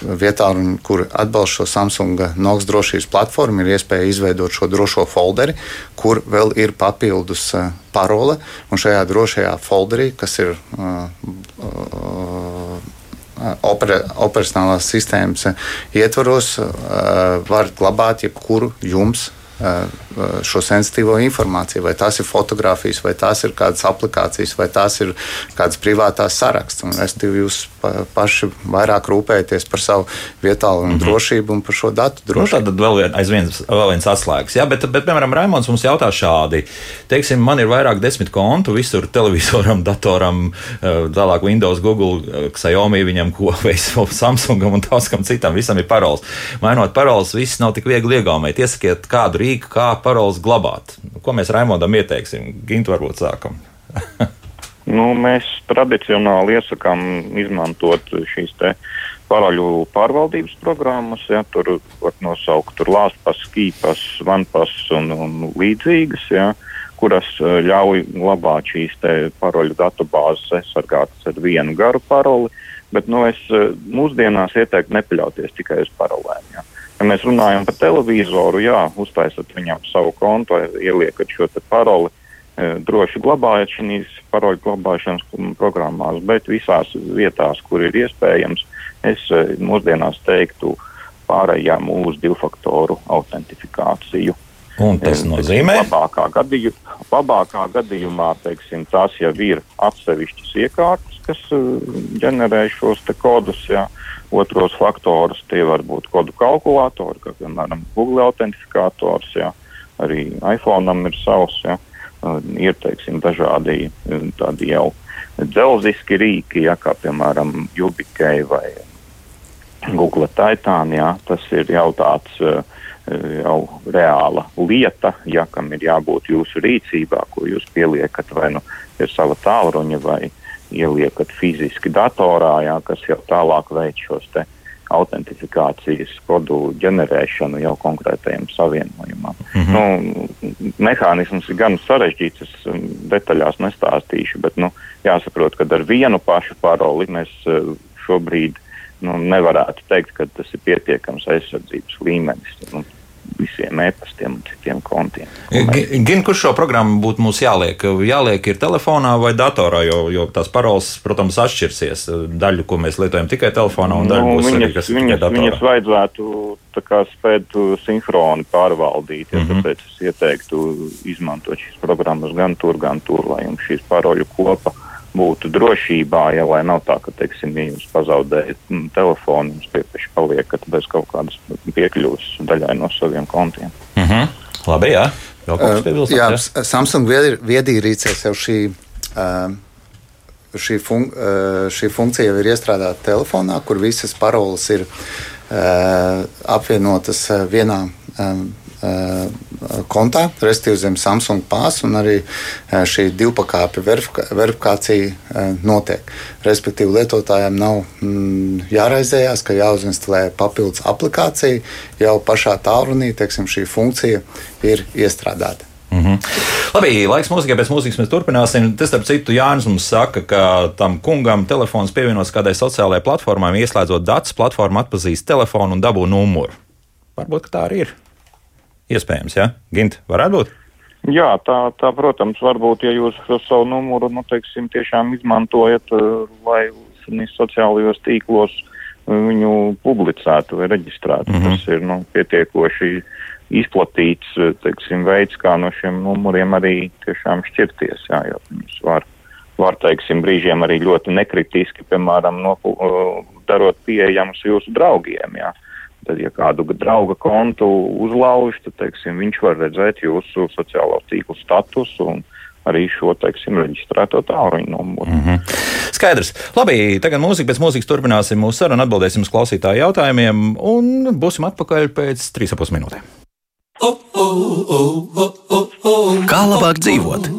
vietā, kur atbalsta šo Samsung NOX drošības platformu, ir iespēja izveidot šo drošo folderi, kur vēl ir papildus parole. Un šajā drošajā folderī, kas ir uh, uh, opera, operacionālās sistēmas ietvaros var glabāt jebkuru jums šo sensitīvo informāciju. Vai tās ir fotografijas, vai tās ir kādas aplikācijas, vai tās ir kādas privātās saraksts. Un es tev jūs paši vairāk rūpējaties par savu vietālu mm -hmm. drošību un par šo datu drošību. Nu, tad vēl, vien, viens, vēl viens atslēgas. Jā, bet, bet, piemēram, Raimons mums jautā šādi. Teiksim, man ir vairāk desmit kontu visur [LAUGHS] televizoram, datoram, tālāk Windows, Google, Xiaomi, viņam ko [LAUGHS] veids Samsungam un tās kam citam. Visam ir parols. Mainot parols, viss nav tik viegli iegaumēt. Iesakiet kādu rīku, kā parols glabāt. Ko mēs Raimondam ieteiksim? Gintu varbūt sākam. [LAUGHS] nu, mēs tradicionāli iesakām izmantot šīs paraļu pārvaldības programmas. Ja, tur var nosaukt lāspas, skīpas, vanpas un, un līdzīgas. Ja, kuras uh, ļauj glabāt šīs paroļu datubāzes aizsargātas ar vienu garu paroli, bet nu, es uh, mūsdienās ieteiktu nepaļauties tikai uz parolēm. Ja. Ja mēs runājam par televizoru, jā, uztaisat viņam savu kontu, ieliekat šo paroli, e, droši glabājat šīs paroļu glabāšanas programmās, bet visās vietās, kur ir iespējams, es e, mūsdienās teiktu pārējām uz divfaktoru autentifikāciju. Un tas nozīmē, ka labākā, gadījumā, labākā gadījumā teiksim, tās jau ir atsevišķas iekārtas, kas ģenerē šos kodus. Jā. Otros faktorus tie var būt kodu kalkulatori, kā piemēram Google autentifikators, jā, arī iPhone ir savs, jā, ir teiksim, dažādi tādi jau dzelziski rīki, jā, kā piemēram Jubikei vai Google Titan, jā, tas ir jau tāds jau reāla lieta, ja kam ir jābūt jūsu rīcībā, ko jūs pieliekat vai nu pie sava tālruņa vai ieliekat fiziski datorā, jā, kas jau tālāk veic šos te autentifikācijas kodu ģenerēšanu jau konkrētajam savienojumam. Mm -hmm. nu, mehānisms ir gan sarežģīts, es um, detaļās nestāstīšu, bet nu, jāsaprot, ka ar vienu pašu paroli mēs uh, šobrīd nu, nevarētu teikt, ka tas ir pietiekams aizsardzības līmenis. Nu, visiem e-pastiem un citiem kontiem. Gan kurš šo programmu būtu mums jāliek? Jāliek ir telefonā vai datorā, jo, jo tās paroles, protams, atšķirsies. Daļu, ko mēs lietojam tikai telefonā, un daļu, nu, būs viņas, arī, kas viņas, datorā. Viņas vajadzētu kā, spēt sinhroni pārvaldīt, ja, mm -hmm. tāpēc es ieteiktu izmantot šīs programmas gan tur, gan tur, lai jums šīs paroļu kopa būtu drošībā, ja lai nav tā, ka, teiksim, ja jūs pazaudējat mm, telefonu, jums piepieši paliekat bez kaut kādas piekļuves daļai no saviem kontiem. Mm -hmm. Labi, jā. Uh, jā, jā. Samsung viedierīcēs jau šī, uh, šī, fun uh, šī funkcija jau ir iestrādāta telefonā, kur visas paroles ir uh, apvienotas vienā. Um, kontā, respektīvi zem Samsung pās, un arī uh, šī divpakāpju verifikācija uh, notiek. Respektīvi, lietotājiem nav mm, jāraizējās, ka jāuzinstalē papildus aplikācija, jau pašā tālrunī teiksim, šī funkcija ir iestrādāta. Mm -hmm. Labi, laiks mūzikai, pēc mūzikas mēs turpināsim. Tas, starp citu, Jānis mums saka, ka tam kungam telefons pievienots kādai sociālajai platformai, ieslēdzot datus, platforma atpazīst telefonu un dabū numuru. Varbūt tā arī ir. Iespējams, ja? Gint, varētu būt. Jā, tā, tā, protams, varbūt, ja jūs savu numuru, nu, teiksim, tiešām izmantojat, uh, lai sociālajos tīklos viņu publicētu vai reģistrētu. Mm -hmm. Tas ir, nu, pietiekoši izplatīts, uh, teiksim, veids, kā no šiem numuriem arī tiešām šķirties, jā, jo viņus var, var, teiksim, brīžiem arī ļoti nekritiski, piemēram, no, uh, darot pieejamus jūsu draugiem, jā. Tad, ja kādu drauga kontu uzlauž, tad teiksim, viņš var redzēt jūsu sociālo tīklu statusu un arī šo, teiksim, reģistrēto tālruņa numuru. Mm -hmm. Skaidrs. Labi, tagad mūzika pēc mūzikas turpināsim mūsu sarunu, atbildēsim uz klausītāju jautājumiem un būsim atpakaļ pēc 3,5 minūtēm. Kā labāk dzīvot?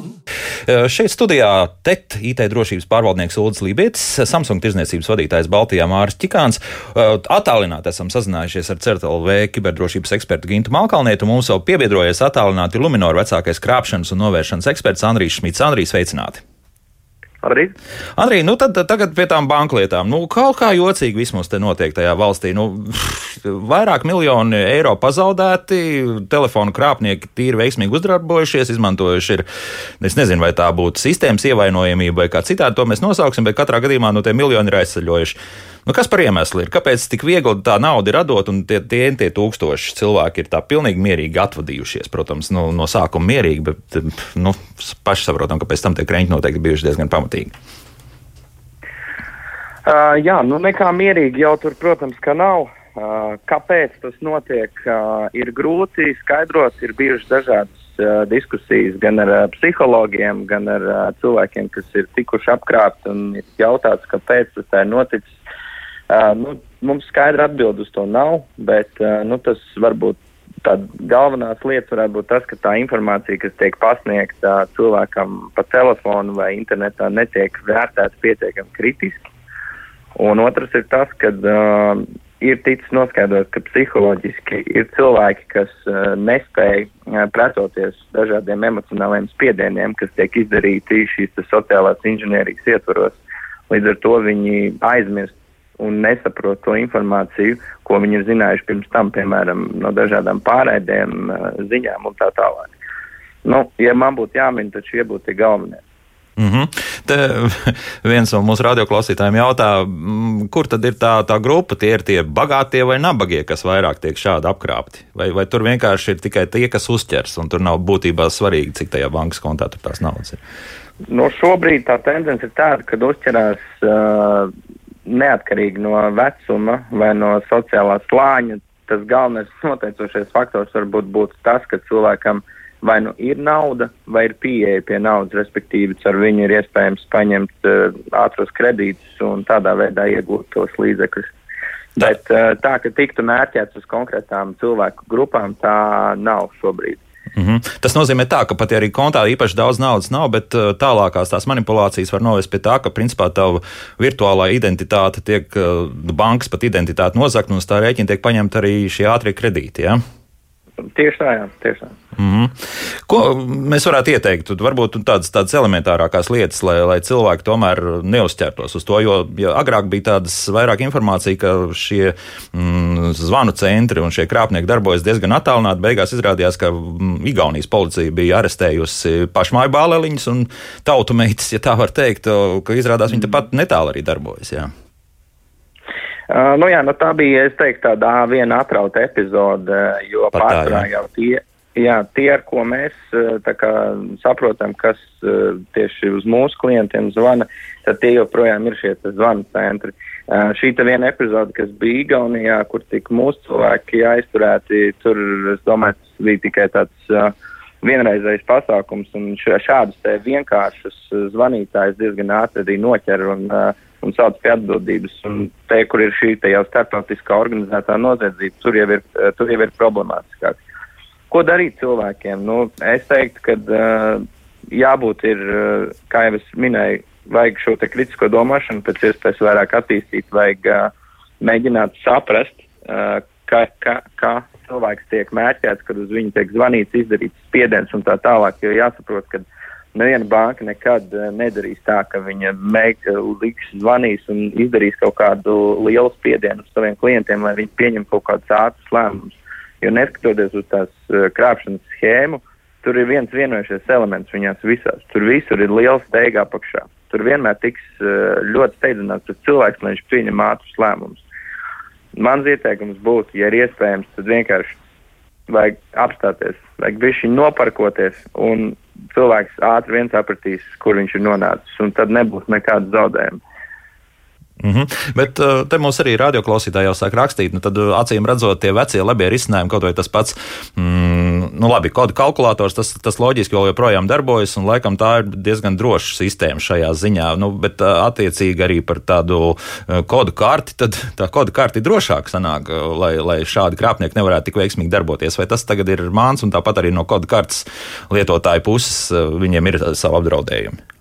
Šeit studijā TET IT drošības pārvaldnieks Ulris Lībietis, Samsung tirzniecības vadītājs Baltijā Māris Čikāns. Attālināti esam sazinājušies ar CERTLV kiberdrošības ekspertu Gintu Malkalnietu. Mums vēl piebiedrojies attālināti Luminor vecākais krāpšanas un novēršanas eksperts Andrijs Šmits. Andrijs, sveicināti! Labrīt. Andrija, nu tad tagad pie tām banklietām. Nu, kaut kā jocīgi vismaz te notiek tajā valstī. Nu, vairāk miljoni eiro pazaudēti, telefonu krāpnieki tīri veiksmīgi uzdarbojušies, izmantojuši ir, es nezinu, vai tā būtu sistēmas ievainojamība vai kā citādi to mēs nosauksim, bet katrā gadījumā no nu, tie miljoni ir aizceļojuši. Nu, kas par iemeslu ir? Kāpēc tik viegli tā nauda ir radot un tie, tie, tie tūkstoši cilvēki ir tā pilnīgi mierīgi atvadījušies? Protams, nu, no sākuma mierīgi, bet nu, paši saprotam, ka pēc tam tie krēķi noteikti bijuši diezgan pamatīgi. Uh, jā, nu nekā mierīgi jau tur, protams, ka nav. Uh, kāpēc tas notiek, uh, ir grūti skaidrot. Ir bijušas dažādas uh, diskusijas gan ar uh, psihologiem, gan ar uh, cilvēkiem, kas ir tikuši apkrāpti un ir jautāts, kāpēc tas tā ir noticis. Uh, nu, mums skaidra atbild uz to nav, bet uh, nu, tas varbūt tā galvenās lietas varētu būt tas, ka tā informācija, kas tiek pasniegta cilvēkam pa telefonu vai internetā, netiek vērtēta pietiekami kritiski. Un otrs ir tas, ka uh, ir ticis noskaidrots, ka psiholoģiski ir cilvēki, kas uh, nespēj uh, pretoties dažādiem emocionāliem spiedieniem, kas tiek izdarīti šīs sociālās inženierijas ietvaros. Līdz ar to viņi aizmirst un nesaprot to informāciju, ko viņi ir zinājuši pirms tam, piemēram, no dažādām pārēdēm, eh, ziņām un tā tālāk. Nu, ja man būtu jāmin, tad šie būtu tie galvenie. Mm -hmm. Te [LAUGHS] viens no mūsu radioklausītājiem jautā, kur tad ir tā, tā grupa? Tie ir tie bagātie vai nabagie, kas vairāk tiek šādi apkrāpti? Vai, vai tur vienkārši ir tikai tie, kas uzķers, un tur nav būtībā svarīgi, cik tajā bankas kontā tur tās naudas ir? No šobrīd tā tendence ir tāda, ka uzķerās uh, neatkarīgi no vecuma vai no sociālā slāņa, tas galvenais [LAUGHS] noteicošais faktors varbūt būtu tas, ka cilvēkam vai nu ir nauda, vai ir pieeja pie naudas, respektīvi, ar viņu ir iespējams paņemt uh, ātros kredītus un tādā veidā iegūt tos līdzekļus. Bet uh, tā, ka tiktu mērķēts uz konkrētām cilvēku grupām, tā nav šobrīd. Mm -hmm. Tas nozīmē, tā, ka pat ja arī kontā īpaši daudz naudas nav, bet uh, tālākās tās manipulācijas var novest pie tā, ka principā tava virtuālā identitāte tiek, uh, bankas pat identitāte nozagt, un uz tā rēķina tiek paņemta arī šie ātrie kredīti. Ja? Tieši tā, jā, tieši tā. Mm -hmm. Ko mēs varētu ieteikt? Varbūt tādas, tādas elementārākās lietas, lai, lai cilvēki tomēr neuzķertos uz to. Jo ja agrāk bija tādas vairāk informācija, ka šie mm, zvanu centri un šie krāpnieki darbojas diezgan attālināti. Beigās izrādījās, ka mm, Igaunijas policija bija arestējusi pašmāju bāleliņus un tautu meitas, ja tā var teikt, ka izrādās viņi tepat netālu arī darbojas. Jā. Uh, nu jā, nu tā bija, es teiktu, tāda viena atrauta epizode, jo pārsvarā jau tie, jā, tie, ar ko mēs kā, saprotam, kas tieši uz mūsu klientiem zvana, tad tie joprojām ir šie zvanu centri. Uh, šī viena epizode, kas bija Igaunijā, kur tika mūsu cilvēki aizturēti, tur, es domāju, tas bija tikai tāds uh, vienreizējs pasākums, un šādus te vienkāršus zvanītājus diezgan ātri arī noķer un, uh, un sauc pie atbildības. Un te, kur ir šī jau starptautiskā organizētā noziedzība, tur jau ir, tur jau ir problemātiskāk. Ko darīt cilvēkiem? Nu, es teiktu, ka uh, jābūt ir, uh, kā jau es minēju, vajag šo kritisko domāšanu pēc iespējas vairāk attīstīt, vajag uh, mēģināt saprast, uh, kā, kā, kā cilvēks tiek mērķēts, kad uz viņu tiek zvanīts, izdarīts spiediens un tā tālāk. Jo jāsaprot, ka neviena banka nekad uh, nedarīs tā, ka viņa meik, liks zvanīs un izdarīs kaut kādu lielu spiedienu uz saviem klientiem, lai viņi pieņem kaut kādus ātrus lēmumus. Jo neskatoties uz tās uh, krāpšanas schēmu, tur ir viens vienojušies elements viņās visās. Tur visur ir liela steiga apakšā tur vienmēr tiks ļoti steidzināts tas cilvēks, lai viņš pieņem ātrus lēmumus. Mans ieteikums būtu, ja ir iespējams, tad vienkārši vajag apstāties, vajag bišķi noparkoties, un cilvēks ātri vien sapratīs, kur viņš ir nonācis, un tad nebūs nekāda zaudējuma. Mm -hmm. Bet uh, te mums arī radioklausītāji jau sāk rakstīt, nu tad uh, acīm redzot, tie vecie labie risinājumi, kaut vai tas pats, mm, nu labi, kodu kalkulators, tas, tas loģiski vēl joprojām darbojas, un laikam tā ir diezgan droša sistēma šajā ziņā, nu, bet uh, attiecīgi arī par tādu kodu karti, tad tā kodu karti drošāk sanāk, lai, lai šādi krāpnieki nevarētu tik veiksmīgi darboties. Vai tas tagad ir māns, un tāpat arī no kodu kartes lietotāju puses viņiem ir savi apdraudējumi?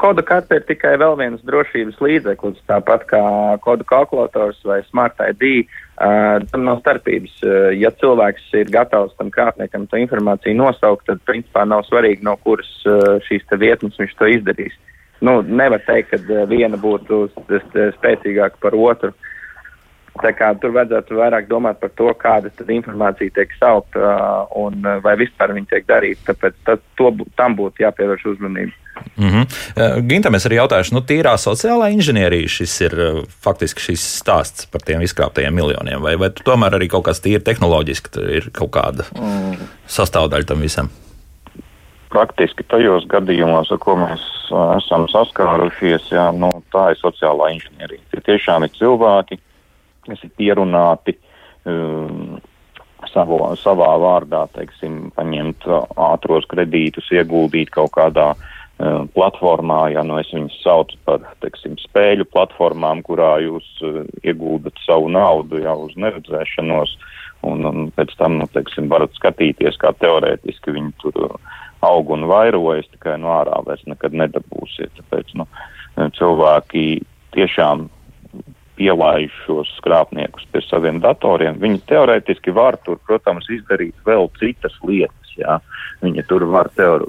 Kodu karte ir tikai vēl viens drošības līdzeklis, tāpat kā kodu kalkulators vai Smart ID. Tam nav starpības. Ja cilvēks ir gatavs tam krāpniekam to informāciju nosaukt, tad principā nav svarīgi, no kuras šīs vietnes viņš to izdarīs. Nu, nevar teikt, ka viena būtu spēcīgāka par otru. Tā kā tur vajadzētu vairāk domāt par to, kāda informācija tiek saukta un vai vispār viņa tiek darīta. Tāpēc tā, to, tam būtu jāpievērš uzmanība. Mm -hmm. Gintam es arī jautāšu, nu, tīrā sociālā inženierija šis ir eh, faktiski šis stāsts par tiem izkrāptajiem miljoniem, vai, vai tomēr arī kaut kas tīri tehnoloģiski ir kaut kāda mm. sastāvdaļa tam visam? Praktiski tajos gadījumos, ar ko mēs uh, esam saskārušies, jā, nu, tā ir sociālā inženierija. Tie tiešām ir cilvēki, kas ir pierunāti um, savu, savā vārdā, teiksim, paņemt ātros kredītus, ieguldīt kaut kādā uh, Eh, platformā, ja nu es viņus saucu par, teiksim, spēļu platformām, kurā jūs uh, iegūdat savu naudu jau uz neredzēšanos, un, un pēc tam, nu, teiksim, varat skatīties, kā teorētiski viņi tur uh, aug un vairojas, tikai no ārā vairs nekad nedabūsiet. Tāpēc, nu, cilvēki tiešām pielaiž šos skrāpniekus pie saviem datoriem. Viņi teorētiski var tur, protams, izdarīt vēl citas lietas. Jā. Viņa tur var teor,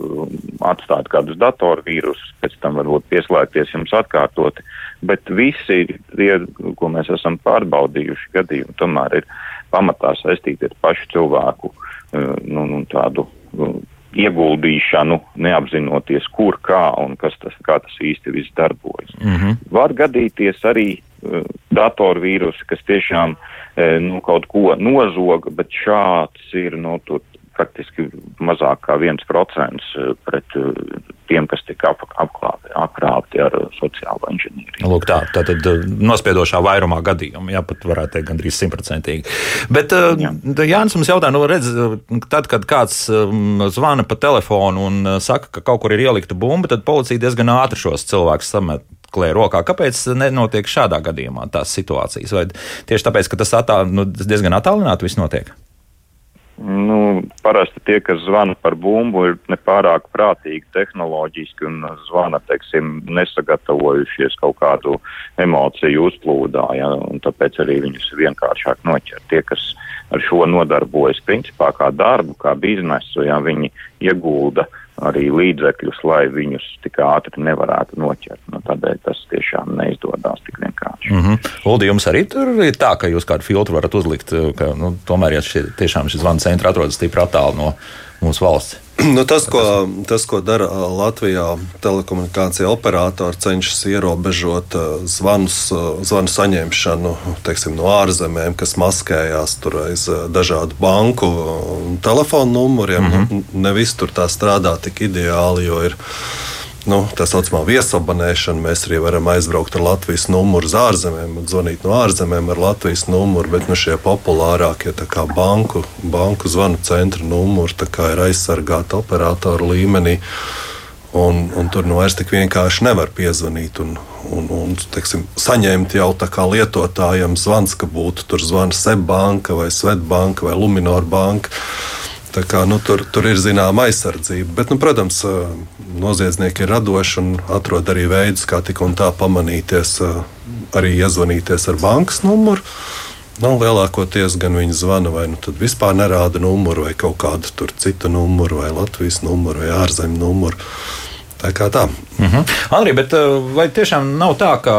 atstāt kādus datorvīrusus, pēc tam varbūt pieslēgties jums atkārtoti, bet visi tie, ko mēs esam pārbaudījuši gadījumi, tomēr ir pamatā saistīti ar pašu cilvēku eh, nu, nu, tādu nu, ieguldīšanu, neapzinoties, kur, kā un kas tas, kā tas īsti viss darbojas. Mm -hmm. Var gadīties arī uh, datorvīrusi, kas tiešām uh, nu, kaut ko nozoga, bet šāds ir no nu, tur praktiski mazāk kā 1% eh, pret tiem, kas tika ap, apklāti, apkrāpti ar sociālo inženieriju. Lūk, tā tad nospiedošā vairumā gadījumu, jā, pat varētu teikt, gandrīz simtprocentīgi. Bet jā. Jānis mums jautā, nu, redz, tad, kad kāds zvana pa telefonu un saka, ka kaut kur ir ielikta bumba, tad policija diezgan ātri šos cilvēkus samet klēja rokā. Kāpēc nenotiek šādā gadījumā tās situācijas? Vai tieši tāpēc, ka tas attā, nu, diezgan attālināti viss notiek? Nu, parasti tie, kas zvana par bumbu, ir nepārāk prātīgi tehnoloģiski un zvana, teiksim, nesagatavojušies kaut kādu emociju uzplūdā, ja, un tāpēc arī viņus vienkāršāk noķert. Tie, kas ar šo nodarbojas principā kā darbu, kā biznesu, ja viņi iegulda uh, arī līdzekļus, lai viņus tik ātri nevarētu noķert. Nu, tādēļ tas tiešām neizdodas tik vienkārši. Mm -hmm. Uldi, jums arī tur ir tā, ka jūs kādu filtru varat uzlikt, ka nu, tomēr, ja šie, tiešām šis zvanu centrs atrodas stipri attālu no mūsu valsts. [CLEARS THROAT] Nu, tas, ko, tas, ko dara Latvijā, telekomunikācija operatori cenšas ierobežot zvanus, zvanu saņemšanu teiksim, no ārzemēm, kas maskējās aiz dažādu banku telefonu numuriem. Mm -hmm. Ne viss tur tā strādā tik ideāli, jo ir nu, tā saucamā viesabonēšana. Mēs arī varam aizbraukt ar Latvijas numuru uz ārzemēm zvanīt no ārzemēm ar Latvijas numuru, bet nu, šie populārākie banku, banku zvanu centra numuri ir aizsargāti operatoru līmenī. Un, un tur nu vairs tik vienkārši nevar piezvanīt un, un, un teiksim, saņemt jau tā kā lietotājiem zvans, ka būtu tur zvans Seibanka vai Svetbanka vai Luminor banka. Kā, nu, tur, tur ir zināma aizsardzība. Bet, nu, protams, noziedznieki ir radoši un atrod arī veidus, kā tik un tā pamanīties, arī iezvanīties ar bankas numuru. Nu, lielākoties gan viņi zvana, vai nu vispār nerāda numuru, vai kaut kādu citu numuru, vai Latvijas numuru, vai ārzemju numuru. Tā kā tā. Mhm. -huh. Andrija, bet vai tiešām nav tā, ka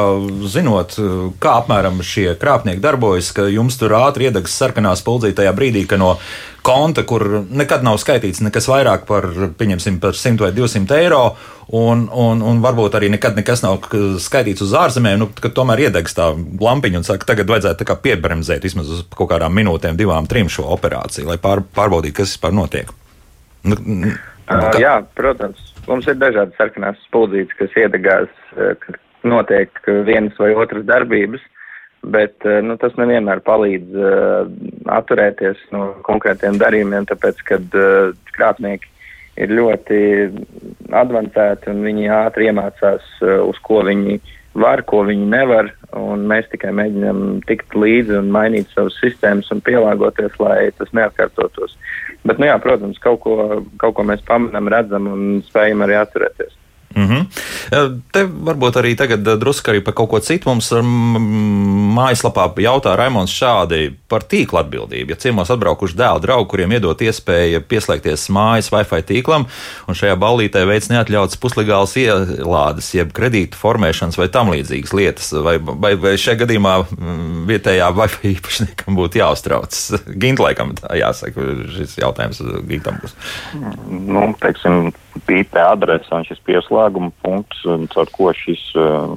zinot, kā apmēram šie krāpnieki darbojas, ka jums tur ātri iedegs sarkanā spuldzīte tajā brīdī, ka no konta, kur nekad nav skaitīts nekas vairāk par, pieņemsim, par 100 vai 200 eiro, un, un, un varbūt arī nekad nekas nav skaitīts uz ārzemēm, nu, kad tomēr iedegs tā lampiņa un saka, tagad vajadzētu piebremzēt vismaz uz kaut kādām minūtēm, divām, trim šo operāciju, lai pār, pārbaudītu, kas vispār notiek. Nu, nu, uh, jā, protams Mums ir dažādas sarkanās spuldzītes, kas iedegās, eh, ka notiek vienas vai otras darbības, bet eh, nu, tas nevienmēr palīdz uh, atturēties no konkrētiem darījumiem, tāpēc, kad uh, krāpnieki ir ļoti advancēti un viņi ātri iemācās, uh, uz ko viņi var, ko viņi nevar, un mēs tikai mēģinām tikt līdzi un mainīt savas sistēmas un pielāgoties, lai tas neatkārtotos. Bet, nu jā, protams, kaut ko, kaut ko mēs pamanām, redzam un spējam arī atturēties. Mm -hmm. Te varbūt arī tagad drusku arī par kaut ko citu mums mājaslapā jautā Raimons šādi par tīkla atbildību. Ja ciemos atbraukuši dēlu draugi, kuriem iedot iespēju pieslēgties mājas Wi-Fi tīklam, un šajā ballītē veids neatļauts puslegāls ielādes, jeb kredītu formēšanas vai tam līdzīgas lietas, vai, vai, vai šajā gadījumā vietējā Wi-Fi īpašniekam būtu jāuztrauc? [LAUGHS] Gintlēkam tā jāsaka, šis jautājums Gintam būs. Nu, teiksim, IP adrese un šis pieslēguma punkts, ar ko šis uh,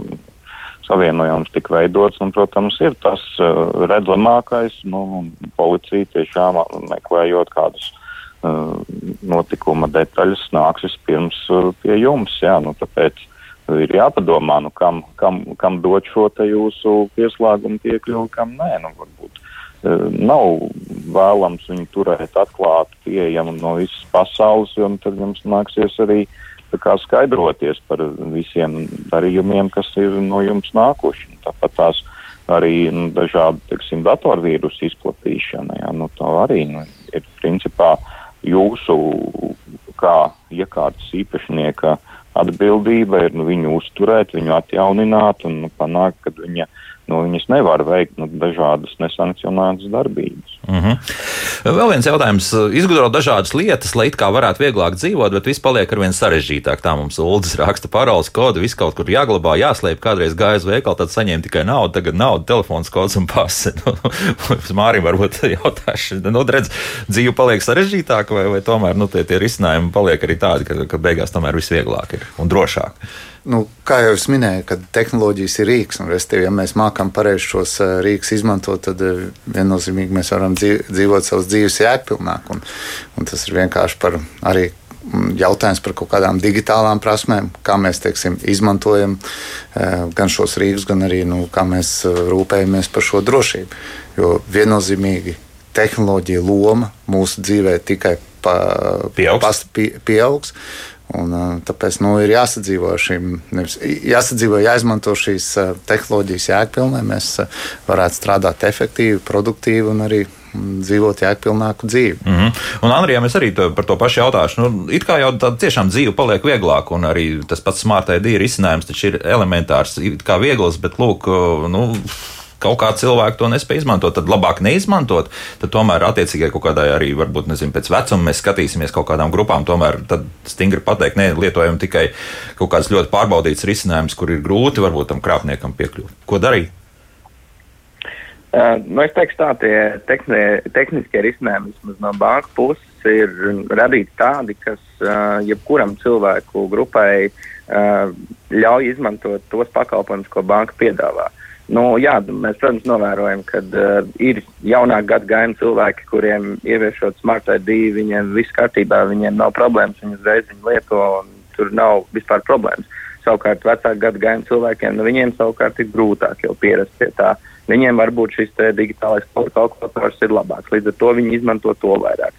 savienojums tika veidots, un, protams, ir tas uh, redzamākais, nu, policija tiešām meklējot kādus uh, notikuma detaļas nāks vispirms pie jums, jā, nu, tāpēc ir jāpadomā, nu, kam, kam, kam dot šo jūsu pieslēgumu piekļuvi, kam nē, nu, varbūt nav vēlams viņu turēt atklātu, pieejamu no visas pasaules, jo tad jums nāksies arī skaidroties par visiem darījumiem, kas ir no jums nākuši. Tāpat tās arī nu, dažādi, teiksim, datorvīrusu izplatīšana, jā, nu, tā arī nu, ir principā jūsu kā iekārtas īpašnieka atbildība ir nu, viņu uzturēt, viņu atjaunināt un nu, panākt, ka viņa nu, viņas nevar veikt nu, dažādas nesankcionētas darbības. Mm -hmm. Vēl viens jautājums. Izgudrot dažādas lietas, lai it kā varētu vieglāk dzīvot, bet viss paliek ar vien sarežģītāk. Tā mums Uldis raksta paroles kodu, viss kaut kur jāglabā, jāslēp. Kādreiz gāja uz veikalu, tad saņēma tikai naudu, tagad nauda, telefons, kods un pasi. [LAUGHS] Nu, Mārim varbūt jautāšu, nu, redz, dzīve paliek sarežģītāka vai, vai tomēr nu, tie, tie risinājumi paliek arī tādi, ka, ka beigās tomēr viss vieglāk ir un drošāk nu, kā jau es minēju, kad tehnoloģijas ir rīks, un restīvi, ja mēs mākam pareizi šos eh, rīks izmantot, tad eh, viennozīmīgi mēs varam dzīvot savas dzīves jēgpilnāk. Un, un tas ir vienkārši par arī mm, jautājums par kaut kādām digitālām prasmēm, kā mēs teiksim, izmantojam eh, gan šos rīkus, gan arī nu, kā mēs rūpējamies par šo drošību. Jo viennozīmīgi tehnoloģija loma mūsu dzīvē tikai pa, pieaugs. Pas, pie, pieaugs Un, tāpēc nu, ir jāsadzīvo šīm, jāsadzīvo, jāizmanto šīs tehnoloģijas jēgpilnē. Mēs varētu strādāt efektīvi, produktīvi un arī dzīvot jēgpilnāku dzīvi. Mm -hmm. Un, Andrijam, es arī to, par to pašu jautāšu. Nu, it kā jau tāda tiešām dzīve paliek vieglāka, un arī tas pats smartai dīri risinājums taču ir elementārs, kā viegls, bet lūk, nu, kaut kā cilvēki to nespēja izmantot, tad labāk neizmantot. Tad tomēr attiecīgai kaut kādai arī, varbūt, nezinu, pēc vecuma mēs skatīsimies kaut kādām grupām. Tomēr tad stingri pateikt, nē, lietojam tikai kaut kāds ļoti pārbaudīts risinājums, kur ir grūti varbūt tam krāpniekam piekļūt. Ko darīt? Uh, nu es teikšu, tā tie tehni, tehniskie risinājumi no banka puses ir radīti tādi, kas uh, jebkuram cilvēku grupai uh, ļauj izmantot tos pakalpojumus, ko banka piedāvā. Nu, jā, mēs, protams, novērojam, ka uh, ir jaunāk gadu gājumi cilvēki, kuriem ieviešot smart ID, viņiem viss kārtībā, viņiem nav problēmas, viņi uzreiz viņu lieto un tur nav vispār problēmas. Savukārt vecāku gadu gājumu cilvēkiem, nu, viņiem savukārt ir grūtāk jau pierast pie tā. Viņiem varbūt šis digitālais kalkulators ir labāks, līdz ar to viņi izmanto to vairāk.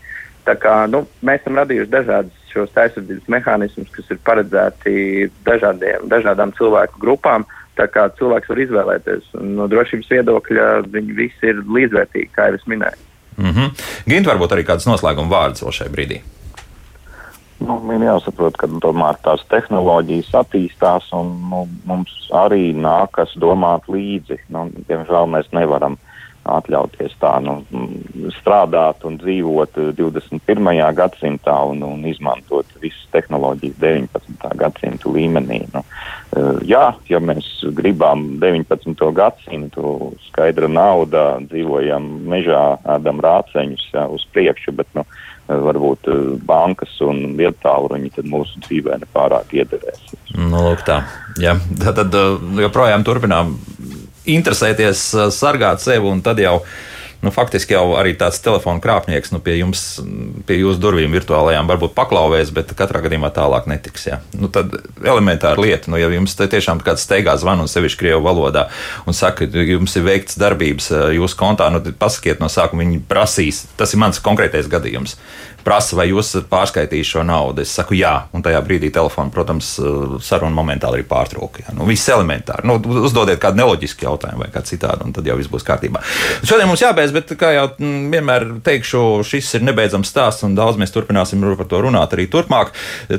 Tā kā, nu, mēs esam radījuši dažādus šos aizsardzības mehānismus, kas ir paredzēti dažādiem, dažādām cilvēku grupām. Tā kā cilvēks var izvēlēties, un no drošības viedokļa viņi visi ir līdzvērtīgi, kā jau es minēju. Mm -hmm. Gint, varbūt arī kāds noslēguma vārds vēl šai brīdī. Nu, ir jāsaprot, ka tomēr tās tehnoloģijas attīstās, un nu, mums arī nākas domāt līdzi. Nu, diemžēl mēs nevaram atļauties tā nu, strādāt un dzīvot 21. gadsimtā un, un izmantot visas tehnoloģijas 19. gadsimta līmenī. Nu, jā, ja mēs gribam 19. gadsimtu, skaidra nauda, dzīvojam mežā, ēdam rāceņus jā, uz priekšu, bet nu, varbūt eh, bankas un vietāluņi mūsu dzīvē nepārāk iederēs. Nu, lūk, tā. Jā, tad, tad eh, joprojām turpinām interesēties, eh, sargāt sevi un tad jau. Nu, faktiski jau arī tāds telefona krāpnieks nu, pie jums, pie jūsu durvīm virtuālajām varbūt paklauvēs, bet katrā gadījumā tālāk netiks. Jā. Nu, tad elementāra lieta, nu, ja jums tiešām kāds steigā zvana un sevišķi krievu valodā un saka, ka jums ir veikts darbības jūsu kontā, nu, tad pasakiet no sākuma, viņi prasīs. Tas ir mans konkrētais gadījums prasa, vai jūs esat pārskaitījis šo naudu. Es saku, jā, un tajā brīdī telefonu, protams, saruna momentāli arī pārtrauka. Jā. Nu, viss elementāri. Nu, uzdodiet kādu neloģisku jautājumu vai kādu citādu, un tad jau viss būs kārtībā. Šodien mums jābeidz, bet, kā jau vienmēr teikšu, šis ir nebeidzams stāsts, un daudz mēs turpināsim par to runāt arī turpmāk.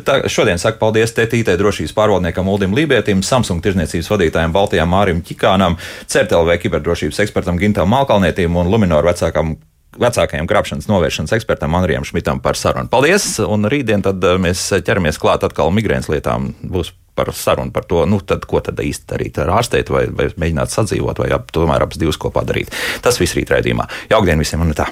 Tā, šodien saku paldies TTT drošības pārvaldniekam Uldim Lībietim, Samsung tirzniecības vadītājam Baltijam Mārim Čikānam, CERTLV kiberdrošības ekspertam Gintam Malkalnietim un Luminoru vecākam vecākajam krāpšanas novēršanas ekspertam Andrijam Šmitam par sarunu. Paldies! Un rītdien tad eh, mēs ķeramies klāt atkal migrēnas lietām. Būs par sarunu par to, nu, tad, ko tad īsti darīt ar ārstēt, vai, vai mēģināt sadzīvot, vai ap, tomēr abas divas kopā darīt. Tas viss rīt raidījumā. Jaukdien visiem un tā!